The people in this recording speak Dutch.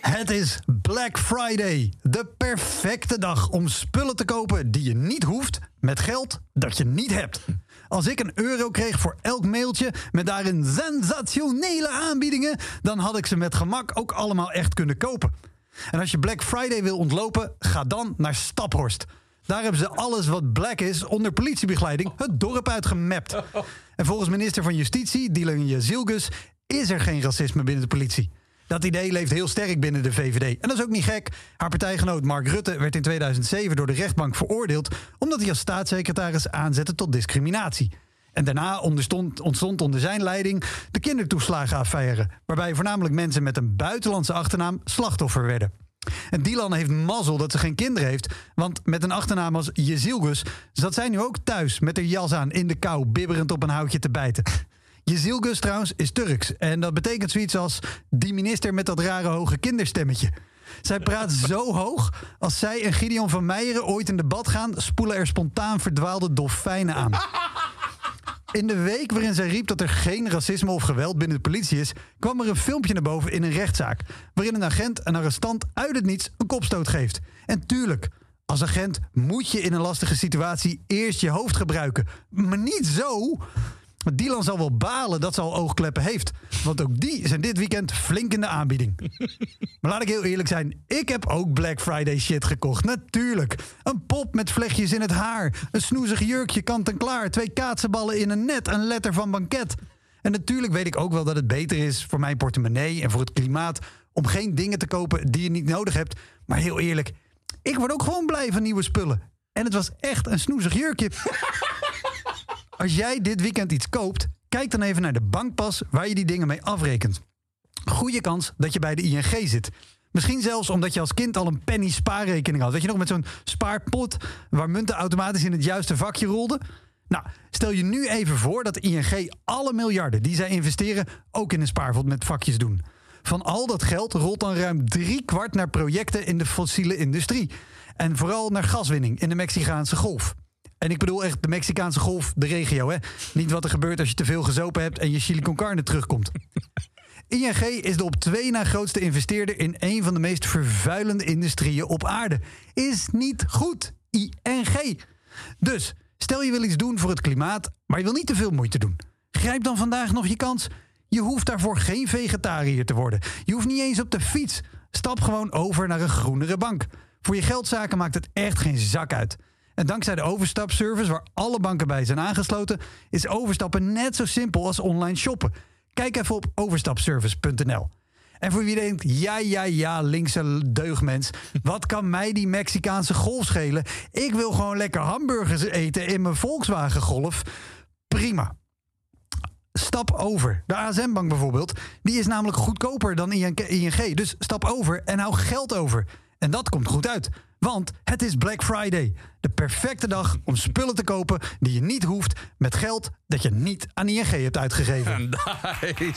Het is Black Friday. De perfecte dag om spullen te kopen die je niet hoeft met geld dat je niet hebt. Als ik een euro kreeg voor elk mailtje met daarin sensationele aanbiedingen, dan had ik ze met gemak ook allemaal echt kunnen kopen. En als je Black Friday wil ontlopen, ga dan naar Staphorst. Daar hebben ze alles wat black is onder politiebegeleiding het dorp uitgemapt. En volgens minister van Justitie, Dylan Jezilgus, is er geen racisme binnen de politie. Dat idee leeft heel sterk binnen de VVD. En dat is ook niet gek. Haar partijgenoot Mark Rutte werd in 2007 door de rechtbank veroordeeld... omdat hij als staatssecretaris aanzette tot discriminatie. En daarna ontstond, onder zijn leiding de kindertoeslagenaffaire... waarbij voornamelijk mensen met een buitenlandse achternaam slachtoffer werden. En Dylan heeft mazzel dat ze geen kinderen heeft... want met een achternaam als Jezilgus zat zij nu ook thuis... met haar jas aan in de kou, bibberend op een houtje te bijten. Jezilgus trouwens is Turks. En dat betekent zoiets als die minister met dat rare hoge kinderstemmetje. Zij praat zo hoog. Als zij en Gideon van Meijeren ooit in debat gaan, spoelen er spontaan verdwaalde dolfijnen aan. In de week waarin zij riep dat er geen racisme of geweld binnen de politie is, kwam er een filmpje naar boven in een rechtszaak. Waarin een agent een arrestant uit het niets een kopstoot geeft. En tuurlijk, als agent moet je in een lastige situatie eerst je hoofd gebruiken. Maar niet zo. Dylan zal wel balen dat ze al oogkleppen heeft. Want ook die zijn dit weekend flink in de aanbieding. maar laat ik heel eerlijk zijn. Ik heb ook Black Friday shit gekocht. Natuurlijk. Een pop met vlechtjes in het haar. Een snoezig jurkje kant en klaar. Twee kaatsenballen in een net. Een letter van banket. En natuurlijk weet ik ook wel dat het beter is voor mijn portemonnee en voor het klimaat om geen dingen te kopen die je niet nodig hebt. Maar heel eerlijk, ik word ook gewoon blij van nieuwe spullen. En het was echt een snoezig jurkje. Als jij dit weekend iets koopt, kijk dan even naar de bankpas waar je die dingen mee afrekent. Goede kans dat je bij de ING zit. Misschien zelfs omdat je als kind al een penny spaarrekening had. Weet je nog, met zo'n spaarpot waar munten automatisch in het juiste vakje rolden? Nou, stel je nu even voor dat de ING alle miljarden die zij investeren ook in een spaarpot met vakjes doen. Van al dat geld rolt dan ruim drie kwart naar projecten in de fossiele industrie. En vooral naar gaswinning in de Mexicaanse golf. En ik bedoel echt de Mexicaanse golf, de regio, hè? Niet wat er gebeurt als je te veel gezopen hebt en je chili con carne terugkomt. ING is de op twee na grootste investeerder in een van de meest vervuilende industrieën op aarde. Is niet goed. ING. Dus stel je wil iets doen voor het klimaat, maar je wil niet te veel moeite doen. Grijp dan vandaag nog je kans. Je hoeft daarvoor geen vegetariër te worden. Je hoeft niet eens op de fiets. Stap gewoon over naar een groenere bank. Voor je geldzaken maakt het echt geen zak uit. En dankzij de overstapservice, waar alle banken bij zijn aangesloten, is overstappen net zo simpel als online shoppen. Kijk even op overstapservice.nl. En voor wie denkt, ja, ja, ja, linkse deugmens. Wat kan mij die Mexicaanse golf schelen? Ik wil gewoon lekker hamburgers eten in mijn Volkswagen Golf. Prima. Stap over. De ASM-bank bijvoorbeeld, die is namelijk goedkoper dan ING. Dus stap over en hou geld over. En dat komt goed uit. Want het is Black Friday. De perfecte dag om spullen te kopen die je niet hoeft met geld dat je niet aan ING hebt uitgegeven. Nice.